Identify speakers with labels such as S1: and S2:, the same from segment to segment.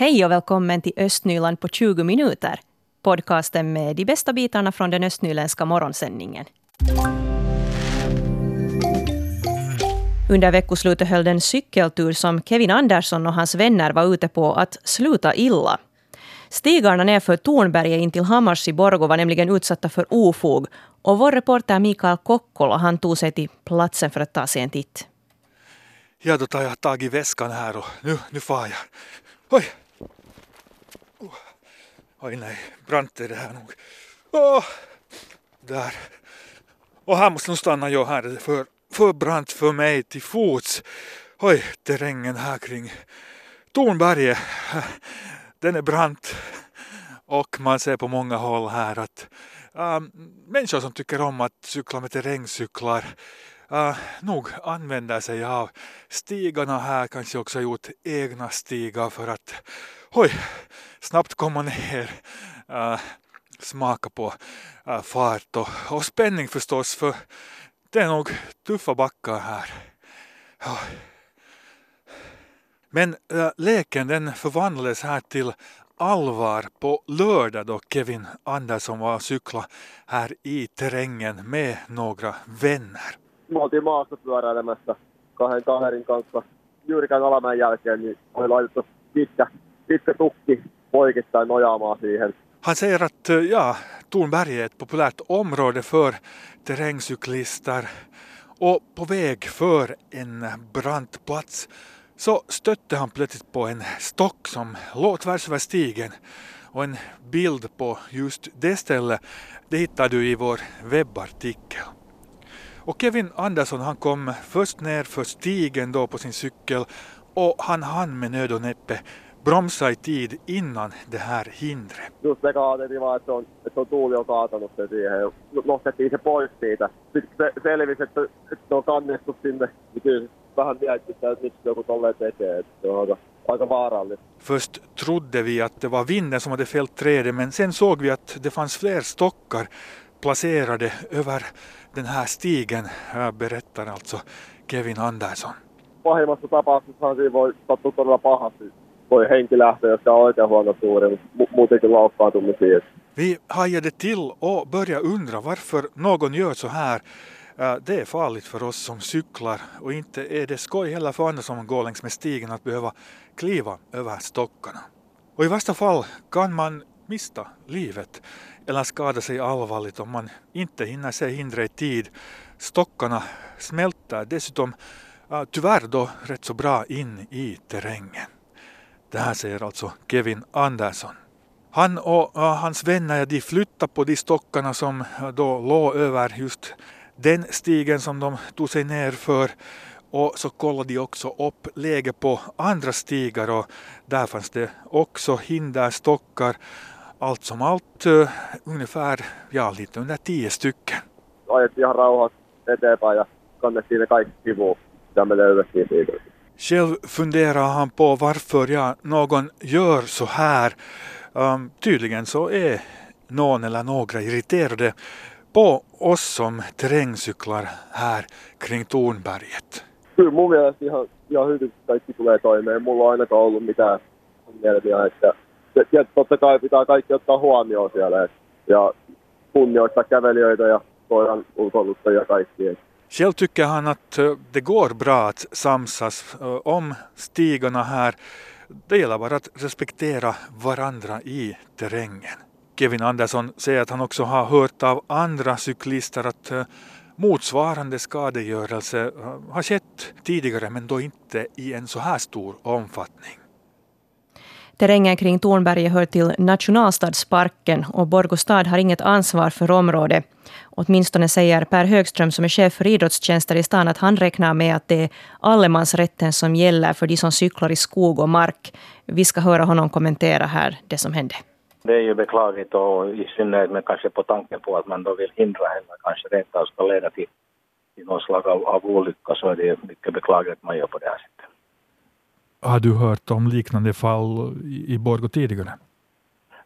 S1: Hej och välkommen till Östnyland på 20 minuter. Podcasten med de bästa bitarna från den östnyländska morgonsändningen. Under veckoslutet höll den cykeltur som Kevin Andersson och hans vänner var ute på att sluta illa. Stigarna nerför Tornberget in till Hammars i Borgå var nämligen utsatta för ofog och vår reporter Mikael Kokkola han tog sig till platsen för att ta sig en titt.
S2: Ja, då tar jag tag i väskan här och nu, nu far jag. Oj! Oj nej, brant är det här nog. Oh. Där. Och här måste nog stanna jag här, det är för, för brant för mig till fots. Oj, terrängen här kring Tornberget, den är brant. Och man ser på många håll här att äh, människor som tycker om att cykla med terrängcyklar äh, nog använder sig av stigarna här, kanske också gjort egna stigar för att oj, snabbt komma ner, uh, smaka på uh, fart och, och spänning förstås för det är nog tuffa backar här. Ja. Men äh, leken den förvandlades här till allvar på lördag då Kevin Andersson var och cykla här i terrängen med några vänner
S3: me oltiin maassa pyöräilemässä kahden kaverin kanssa Juurikan alamäen jälkeen, niin oli laitettu pitkä, sitten tukki poikittain nojaamaan siihen.
S2: Han säger att eh, ja, Tornberg är ett populärt område för terrängcyklister och på väg för en brant plats så stötte han plötsligt på en stock som låg tvärs över stigen och en bild på just det stället det hittar du i vår webbartikel. Och Kevin Andersson han kom först ner för stigen då på sin cykel och han hann med nöd och näppe bromsa i tid innan det här hindret.
S3: Just me kaateli vaan, että on, että on tuuli on kaatanut sen siihen. Nostettiin se pois siitä. Sitten se selvisi, että, että on kannettu sinne. Kyllä vähän mietitään, että miksi joku tolleen tekee. Se on aika, aika vaarallista.
S2: Först trodde vi att det var vinden som hade fällt trädet men sen såg vi att det fanns fler stockar placerade över den här stigen, berättar alltså Kevin Andersson.
S3: Pahimmassa tapauksessa siinä voi sattua todella pahasti. Voi henki lähteä, jos on oikein huono tuuri, mutta muutenkin loukkaantumisia.
S2: Vi hajade till och började undra varför någon gör så här. Eh, det är farligt för oss som cyklar och inte är det skoj heller för andra som går längs med stigen att behöva kliva över stockarna. Och i värsta fall kan man mista livet eller skada sig allvarligt om man inte hinner se hindret i tid. Stockarna smälter dessutom eh, tyvärr då rätt så bra in i terrängen. Det här säger alltså Kevin Andersson. Han och hans vänner de flyttade på de stockarna som då låg över just den stigen som de tog sig ner för och så kollade de också upp läget på andra stigar och där fanns det också hinderstockar allt som allt eh, ungefär, ja lite under tio stycken.
S3: Ajettiin ihan rauhassa eteenpäin ja kannettiin ne kaikki sivuun, mitä me löydettiin siitä.
S2: Själv funderar han på varför jag någon gör så här. Um, tydligen så är någon eller några irriterade på oss som terrängcyklar här kring Tornberget.
S3: Kyllä mun mielestä ihan, ihan hyvin kaikki tulee toimeen. Mulla on ainakaan ollut mitään ongelmia, että ja totta kai pitää kaikki ottaa huomioon siellä ja kunnioittaa kävelijöitä ja koiran ulkoiluttajia ja kaikki. Että.
S2: Själv tycker han att eh, det går bra att samsas eh, om stigarna här. Det gäller bara att respektera varandra i terrängen. Kevin Andersson säger att han också har hört av andra cyklister att eh, motsvarande skadegörelse har skett tidigare men då inte i en så här stor omfattning.
S1: Terrängen kring Tornberget hör till nationalstadsparken och Borgå stad har inget ansvar för området. Åtminstone säger Per Högström som är chef för idrottstjänster i stan att han räknar med att det är allemansrätten som gäller för de som cyklar i skog och mark. Vi ska höra honom kommentera här det som hände.
S4: Det är ju beklagligt och i synnerhet med kanske på tanken på att man då vill hindra eller kanske rent av ska leda till, till någon slag av, av olycka så är det mycket beklagligt att man gör på det här sättet.
S2: Har du hört om liknande fall i Borgå tidigare?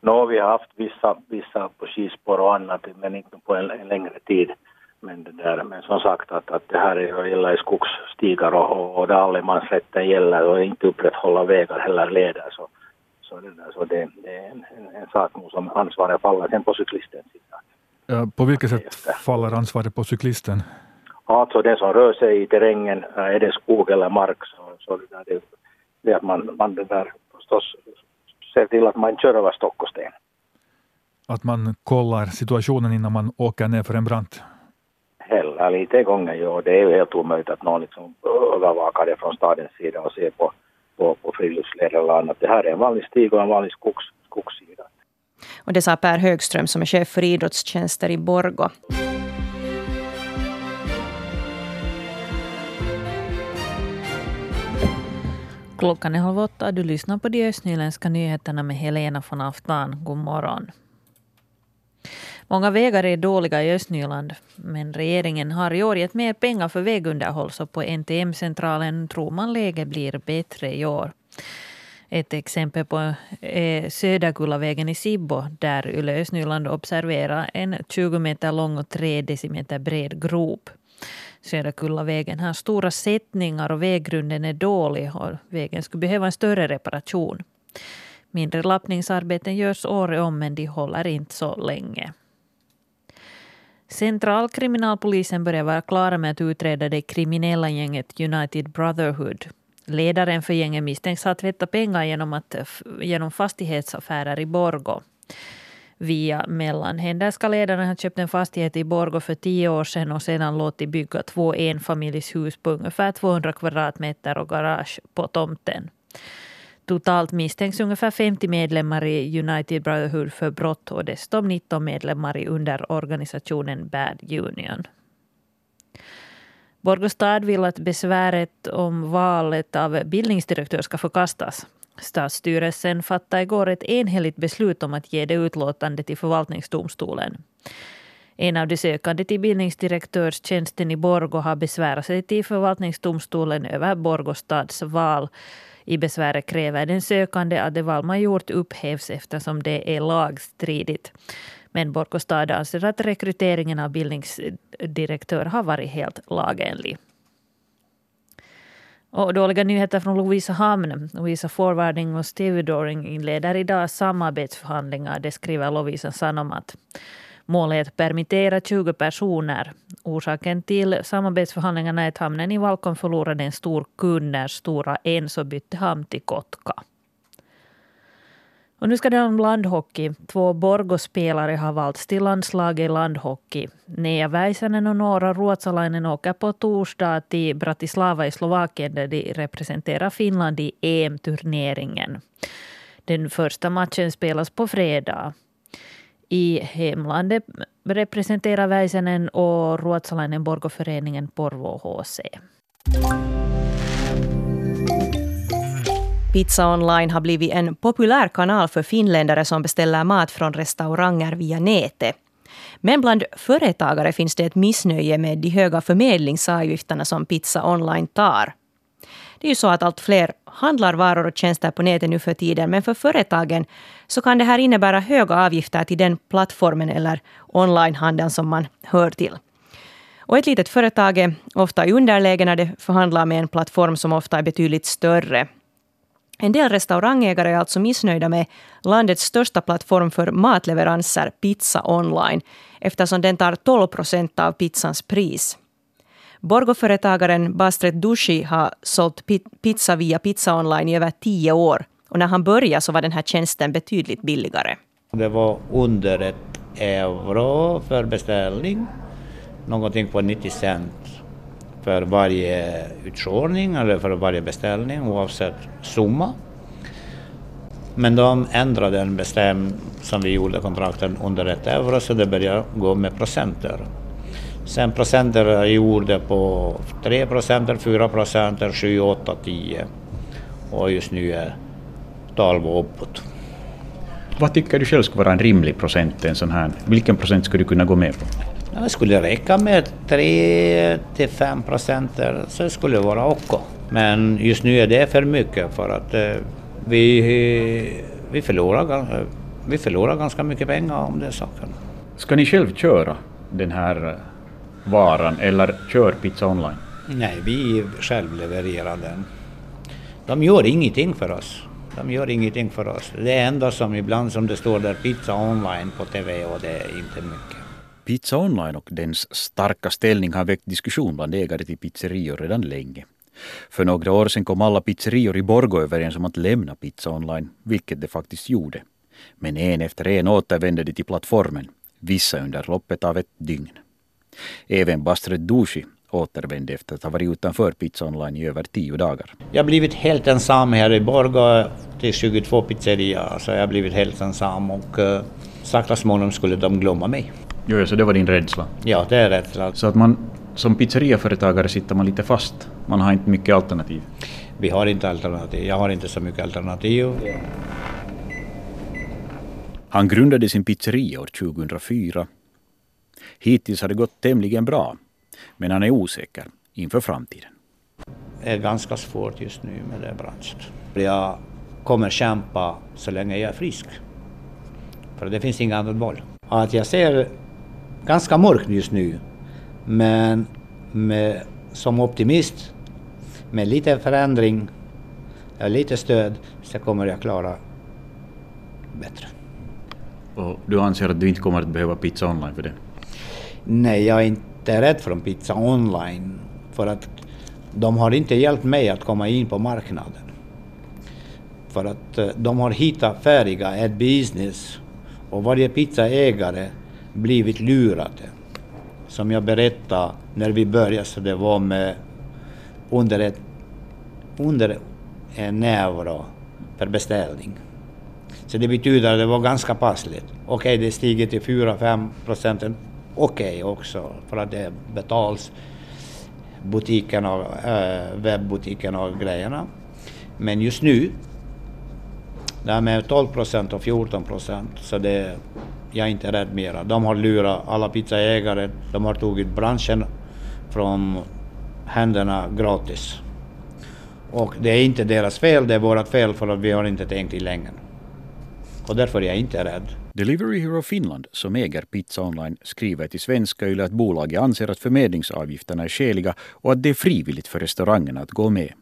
S4: No, vi har haft vissa, vissa på skispår och annat, men inte på en, en längre tid. Men, det där, men som sagt att, att det här är, gäller skogsstigar och, och, och där allemansrätten gäller och inte upprätthålla vägar heller leder så, så, det, där, så det, det är en, en, en sak som ansvaret faller sen på cyklistens sida.
S2: På vilket sätt faller ansvaret på cyklisten?
S4: Alltså den som rör sig i terrängen, är det skog eller mark, så, så det, där, det, det att man, man det där förstås ser till att man kör över stock och sten.
S2: Att man kollar situationen innan man åker ner för en brant?
S4: Hela lite gånger, ja. Det är ju helt omöjligt att någon liksom övervakar det från stadens sida och ser på, på, på friluftsleder eller annat. Det här är en vanlig stig och en vanlig skogs, skogssida.
S1: Och det sa Per Högström som är chef för idrottstjänster i Borgo.
S5: Klockan är halv åtta. Du lyssnar på de östnyländska nyheterna med Helena von Aftan. God morgon. Många vägar är dåliga i Östnyland, men regeringen har i år gett mer pengar för vägunderhåll, så på NTM-centralen tror man läget blir bättre i år. Ett exempel på eh, är Söderkullavägen i Sibbo, där Yle Östnyland observerar en 20 meter lång och 3 decimeter bred grop. Söderkullavägen har stora sättningar och väggrunden är dålig och vägen skulle behöva en större reparation. Mindre lappningsarbeten görs året om men de håller inte så länge. Centralkriminalpolisen börjar vara klara med att utreda det kriminella gänget United Brotherhood. Ledaren för gänget misstänks ha tvättat pengar genom, att, genom fastighetsaffärer i Borgo. Via mellanhänder ska ledarna ha köpt en fastighet i Borgo för tio år sedan och sedan låtit bygga två enfamiljshus på ungefär 200 kvadratmeter och garage på tomten. Totalt misstänks ungefär 50 medlemmar i United Brotherhood för brott och dessutom 19 medlemmar i underorganisationen Bad Union. Borgostad vill att besväret om valet av bildningsdirektör ska förkastas. Stadsstyrelsen fattade igår ett enhälligt beslut om att ge det utlåtande till förvaltningsdomstolen. En av de sökande till bildningsdirektörstjänsten i Borgo har besvärat sig till förvaltningsdomstolen över Borgostads val i besväret kräver den sökande att det val man gjort upphävs eftersom det är lagstridigt. Men Borgostad anser att rekryteringen av bildningsdirektör har varit helt lagenlig. Och dåliga nyheter från Lovisa Hamn. Lovisa Forwarding och Stevedoring inleder idag samarbetsförhandlingar, det skriver Lovisa Sanomat. Målet är att permittera 20 personer. Orsaken till samarbetsförhandlingarna är att hamnen i Valkon förlorade en stor kund när Stora Enso bytte hamn till Kotka. Och nu ska det om landhockey. Två Borgospelare har valts till landslaget i landhockey. Nea Väisänen och Nora Ruotsalainen åker på torsdag till Bratislava i Slovakien där de representerar Finland i EM-turneringen. Den första matchen spelas på fredag. I hemlandet representerar Väisänen och Ruotsalainen Borgoföreningen Porvo HC.
S1: Pizza Online har blivit en populär kanal för finländare som beställer mat från restauranger via nätet. Men bland företagare finns det ett missnöje med de höga förmedlingsavgifterna som Pizza Online tar. Det är ju så att allt fler handlar varor och tjänster på nätet nu för tiden, men för företagen så kan det här innebära höga avgifter till den plattformen eller onlinehandeln som man hör till. Och ett litet företag är ofta i underläge när det förhandlar med en plattform som ofta är betydligt större. En del restaurangägare är alltså missnöjda med landets största plattform för matleveranser, Pizza Online, eftersom den tar 12 procent av pizzans pris. Borgoföretagaren Bastret Dushi har sålt pizza via Pizza Online i över tio år. Och när han började så var den här tjänsten betydligt billigare.
S6: Det var under ett euro för beställning, någonting på 90 cent för varje utkörning eller för varje beställning oavsett summa. Men de ändrade en bestäm som vi gjorde kontrakten under ett euro så det började gå med procenter. Sen procenter gjorde gjorda på 3 procenter, 4 procenter, 7, 8, 10 och just nu är 12 och uppåt.
S7: Vad tycker du själv skulle vara en rimlig procent en sån här? Vilken procent skulle du kunna gå med på?
S6: Det skulle räcka med 3 till 5 procenter så skulle det vara okej. Men just nu är det för mycket för att eh, vi, vi, förlorar, vi förlorar ganska mycket pengar om det saken.
S7: Ska ni själv köra den här varan eller kör Pizza Online?
S6: Nej, vi själv levererar den. De gör ingenting för oss. De gör ingenting för oss. Det enda som ibland som det står där pizza online på TV och det är inte mycket.
S7: Pizza online och dens starka ställning har väckt diskussion bland ägare till pizzerior redan länge. För några år sedan kom alla pizzerior i Borgå överens om att lämna pizza online, vilket de faktiskt gjorde. Men en efter en återvände de till plattformen, vissa under loppet av ett dygn. Även Bastret Dushi återvände efter att ha varit utanför Pizza Online i över tio dagar.
S6: Jag har blivit helt ensam här i Borgå till 22 pizzerior, så jag har blivit helt ensam och eh, uh, sakta småningom skulle de glömma mig.
S7: Jo, så det var din rädsla?
S6: Ja, det är rädsla.
S7: Så att man som pizzeriaföretagare sitter man lite fast? Man har inte mycket alternativ?
S6: Vi har inte alternativ. Jag har inte så mycket alternativ.
S7: Han grundade sin pizzeria år 2004. Hittills har det gått tämligen bra, men han är osäker inför framtiden.
S6: Det är ganska svårt just nu med den branschen. Jag kommer kämpa så länge jag är frisk. För det finns inga annat val. Att jag ser ganska mörkt just nu, men med, som optimist, med lite förändring, lite stöd, så kommer jag klara bättre.
S7: Och du anser att du inte kommer att behöva pizza online för det?
S6: Nej, jag är inte rädd för pizza online. För att de har inte hjälpt mig att komma in på marknaden. För att eh, de har hittat färdiga ett business och varje pizzaägare blivit lurade. Som jag berättade när vi började, så det var med under, ett, under en euro per beställning. Så det betyder att det var ganska passligt. Okej, okay, det stiger till 4-5 procenten. Okej okay också, för att det betals butikerna, äh, webbutikerna och grejerna. Men just nu, det är med 12 procent och 14 procent, så det, jag är inte rädd mera. De har lurat alla pizzaägare, de har tagit branschen från händerna gratis. Och det är inte deras fel, det är vårt fel för att vi har inte tänkt i längden och därför är jag inte rädd.
S7: Delivery Hero Finland, som äger Pizza Online, skriver till Svenska Yle att bolaget anser att förmedlingsavgifterna är skäliga och att det är frivilligt för restaurangerna att gå med.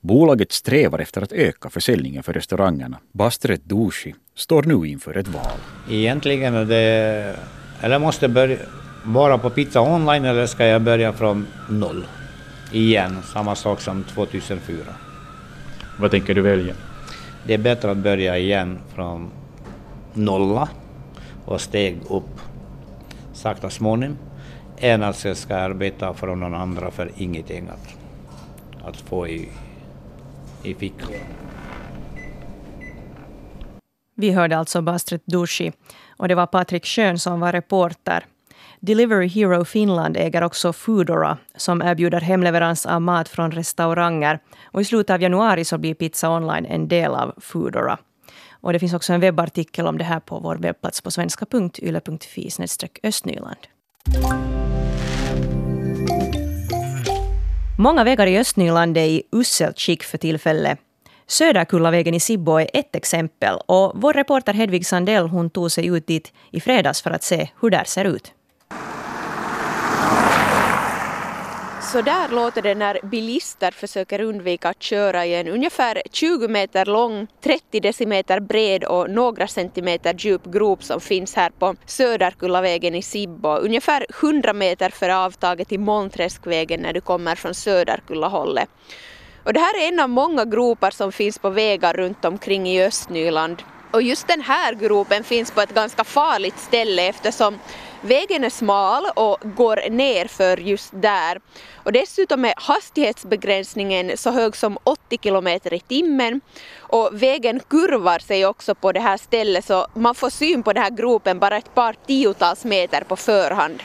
S7: Bolaget strävar efter att öka försäljningen för restaurangerna. Bastret Dushi står nu inför ett val.
S6: Egentligen är det... Eller måste börja vara på Pizza Online eller ska jag börja från noll? Igen, samma sak som 2004.
S7: Vad tänker du välja?
S6: det är bättre att börja igen från nolla och steg upp sakta småningom än att jag ska arbeta för någon andra för ingenting att, att få i, i fickan.
S1: Vi hörde alltså Bastret Dushi och det var Patrik Schön som var reporter. Delivery Hero Finland äger också Foodora som erbjuder hemleverans av mat från restauranger. Och I slutet av januari så blir Pizza Online en del av Foodora. Och det finns också en webbartikel om det här på vår webbplats på svenska.yle.fi östnyland. Många vägar i Östnyland är i uselt skick för tillfället. Söderkullavägen i Sibbo är ett exempel och vår reporter Hedvig Sandell hon tog sig ut dit i fredags för att se hur det ser ut.
S8: Så där låter det när bilister försöker undvika att köra i en ungefär 20 meter lång, 30 decimeter bred och några centimeter djup grop som finns här på Söderkullavägen i Sibbo, ungefär 100 meter före avtaget till Molnträskvägen när du kommer från Söderkullahållet. Och det här är en av många gropar som finns på vägar runt omkring i Östnyland. Och just den här gropen finns på ett ganska farligt ställe eftersom Vägen är smal och går ner för just där. Och dessutom är hastighetsbegränsningen så hög som 80 kilometer i timmen. Och vägen kurvar sig också på det här stället så man får syn på den här gropen bara ett par tiotals meter på förhand.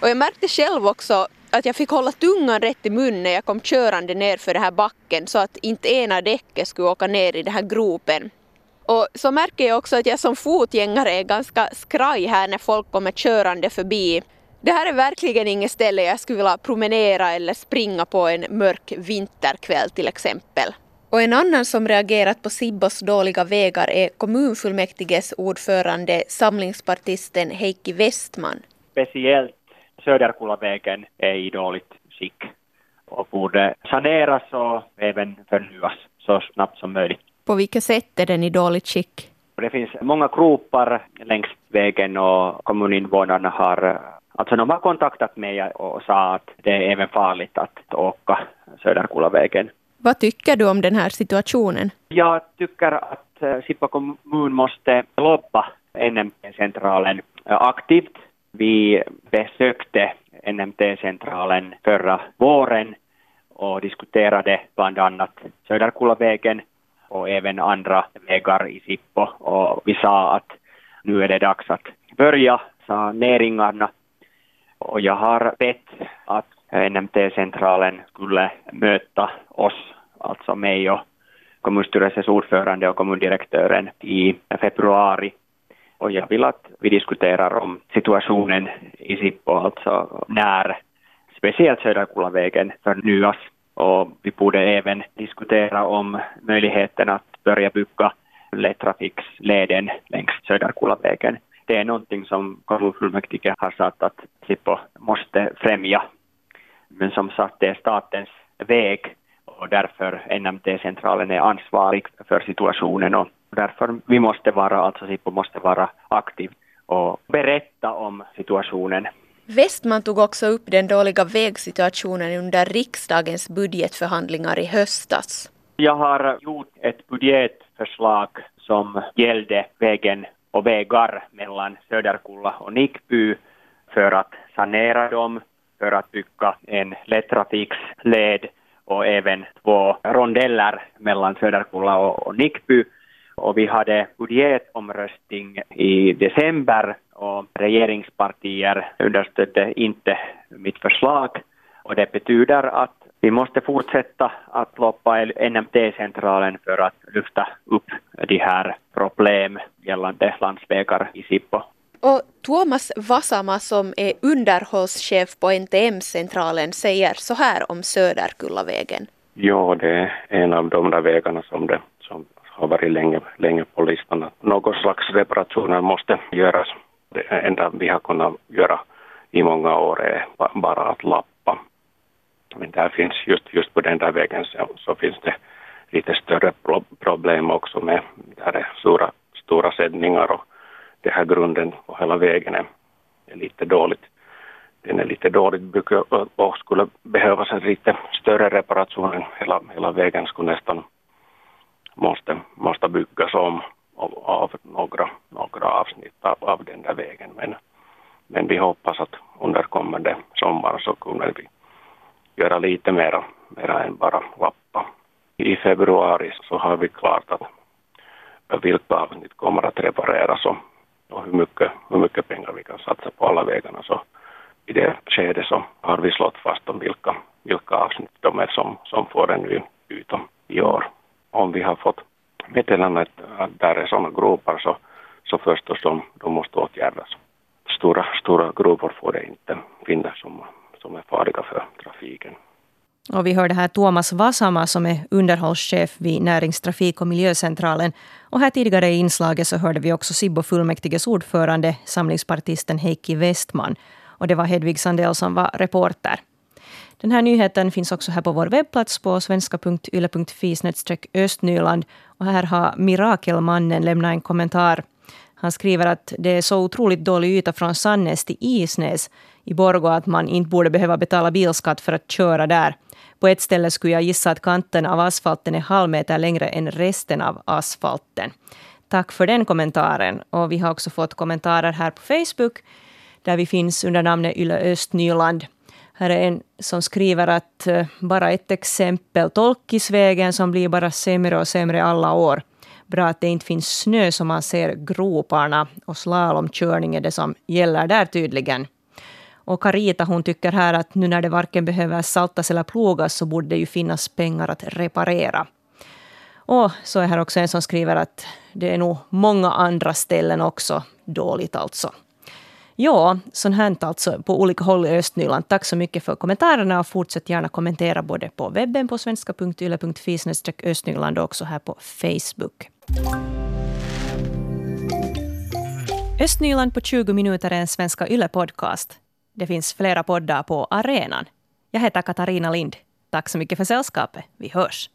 S8: Och jag märkte själv också att jag fick hålla tungan rätt i munnen när jag kom körande ner för den här backen så att inte ena däcket skulle åka ner i den här gropen. Och så märker jag också att jag som fotgängare är ganska skraj här när folk kommer körande förbi. Det här är verkligen inget ställe jag skulle vilja promenera eller springa på en mörk vinterkväll till exempel. Och en annan som reagerat på Sibbos dåliga vägar är kommunfullmäktiges ordförande, samlingspartisten Heikki Westman.
S9: Speciellt Söderkullavägen är i dåligt skick och borde saneras och även förnyas så snabbt som möjligt.
S8: På vilket sätt är den i dåligt skick?
S9: Det finns många gropar längs vägen och kommuninvånarna har Alltså de har kontaktat mig och sa att det är även farligt att åka Söderkullavägen.
S8: Vad tycker du om den här situationen?
S9: Jag tycker att eh, Sippo kommun måste lobba NMT-centralen eh, aktivt. Vi besökte NMT-centralen förra våren och diskuterade bland annat Söderkullavägen och även andra vägar i Sippo och vi sa att nu är det dags att börja saneringarna och jag har bett att NMT-centralen skulle möta oss, alltså mig och kommunstyrelsens ordförande och kommundirektören i februari. Och jag vill att vi diskuterar om situationen i Sippo, alltså när speciellt Söderkullavägen förnyas. Och vi borde även diskutera om möjligheten att börja bygga lättrafiksleden längs Söderkullavägen det är någonting som kommunfullmäktige har sagt att Sippo måste främja. Men som sagt, det är statens väg och därför NMT-centralen är ansvarig för situationen och därför vi måste vara, alltså Sippo måste vara aktiv och berätta om situationen.
S8: Westman tog också upp den dåliga vägsituationen under riksdagens budgetförhandlingar i höstas.
S9: Jag har gjort ett budgetförslag som gällde vägen och vägar mellan Söderkulla och Nickby för att sanera dem, för att bygga en lättrafiksled och även två rondeller mellan Söderkulla och Nickby. Och vi hade budgetomröstning i december och regeringspartier understödde inte mitt förslag. Och det betyder att vi måste fortsätta att loppa NMT-centralen för att lyfta upp de här problem gällande landsvägar i Sippo.
S8: Och Tuomas Vasama som är underhållschef på NTM-centralen säger så här om Söderkullavägen.
S10: Ja, det är en av de där vägarna som, det, har varit länge, länge på listan. Någon slags reparationer måste göras. Det enda vi har kunnat göra i många år är bara att lappa. Men där finns just, just på den där vägen så, så finns det lite större problem också med där det stora, stora sändningar och det här grunden på hela vägen är, är lite dåligt. Den är lite dåligt byggd och skulle behövas en lite större reparation. Hela, hela vägen skulle nästan måste, måste byggas om av, av några, några avsnitt av, av den där vägen. Men, men vi hoppas att under kommande sommar så kunde vi göra lite mera, mera än bara lappa. I februari så har vi klart att vilka avsnitt kommer att repareras och, och hur, mycket, hur mycket pengar vi kan satsa på alla vägarna. Så i det skedet så har vi slått fast om vilka, vilka avsnitt de är som, som får en ny yta i år. Om vi har fått meddelande att, att där är sådana gropar så, så förstås de, de måste åtgärdas. Stora, stora gropar får det inte finnas som, som är farliga för trafiken.
S1: Och vi hörde här Tuomas Vasama som är underhållschef vid Näringstrafik och miljöcentralen. Och här tidigare i inslaget så hörde vi också Sibbo fullmäktiges ordförande, samlingspartisten Heikki Westman. Och det var Hedvig Sandell som var reporter. Den här nyheten finns också här på vår webbplats på svenska.yle.fi östnyland. Och här har Mirakelmannen lämnat en kommentar. Han skriver att det är så otroligt dålig yta från Sannäs till Isnäs i Borgå att man inte borde behöva betala bilskatt för att köra där. På ett ställe skulle jag gissa att kanten av asfalten är halvmeter längre än resten av asfalten. Tack för den kommentaren. Och vi har också fått kommentarer här på Facebook där vi finns under namnet Yle Östnyland. Här är en som skriver att eh, bara ett exempel, Tolkisvägen som blir bara sämre och sämre alla år. Bra att det inte finns snö så man ser groparna och slalomkörning är det som gäller där tydligen. Och Carita hon tycker här att nu när det varken behöver saltas eller plogas så borde det ju finnas pengar att reparera. Och så är här också en som skriver att det är nog många andra ställen också dåligt alltså. Ja, sånt här alltså på olika håll i Östnyland. Tack så mycket för kommentarerna och fortsätt gärna kommentera både på webben på svenska.yle.fi östnyland och också här på Facebook. Östnyland på 20 minuter är en Svenska Yle-podcast. Det finns flera poddar på arenan. Jag heter Katarina Lind. Tack så mycket för sällskapet. Vi hörs.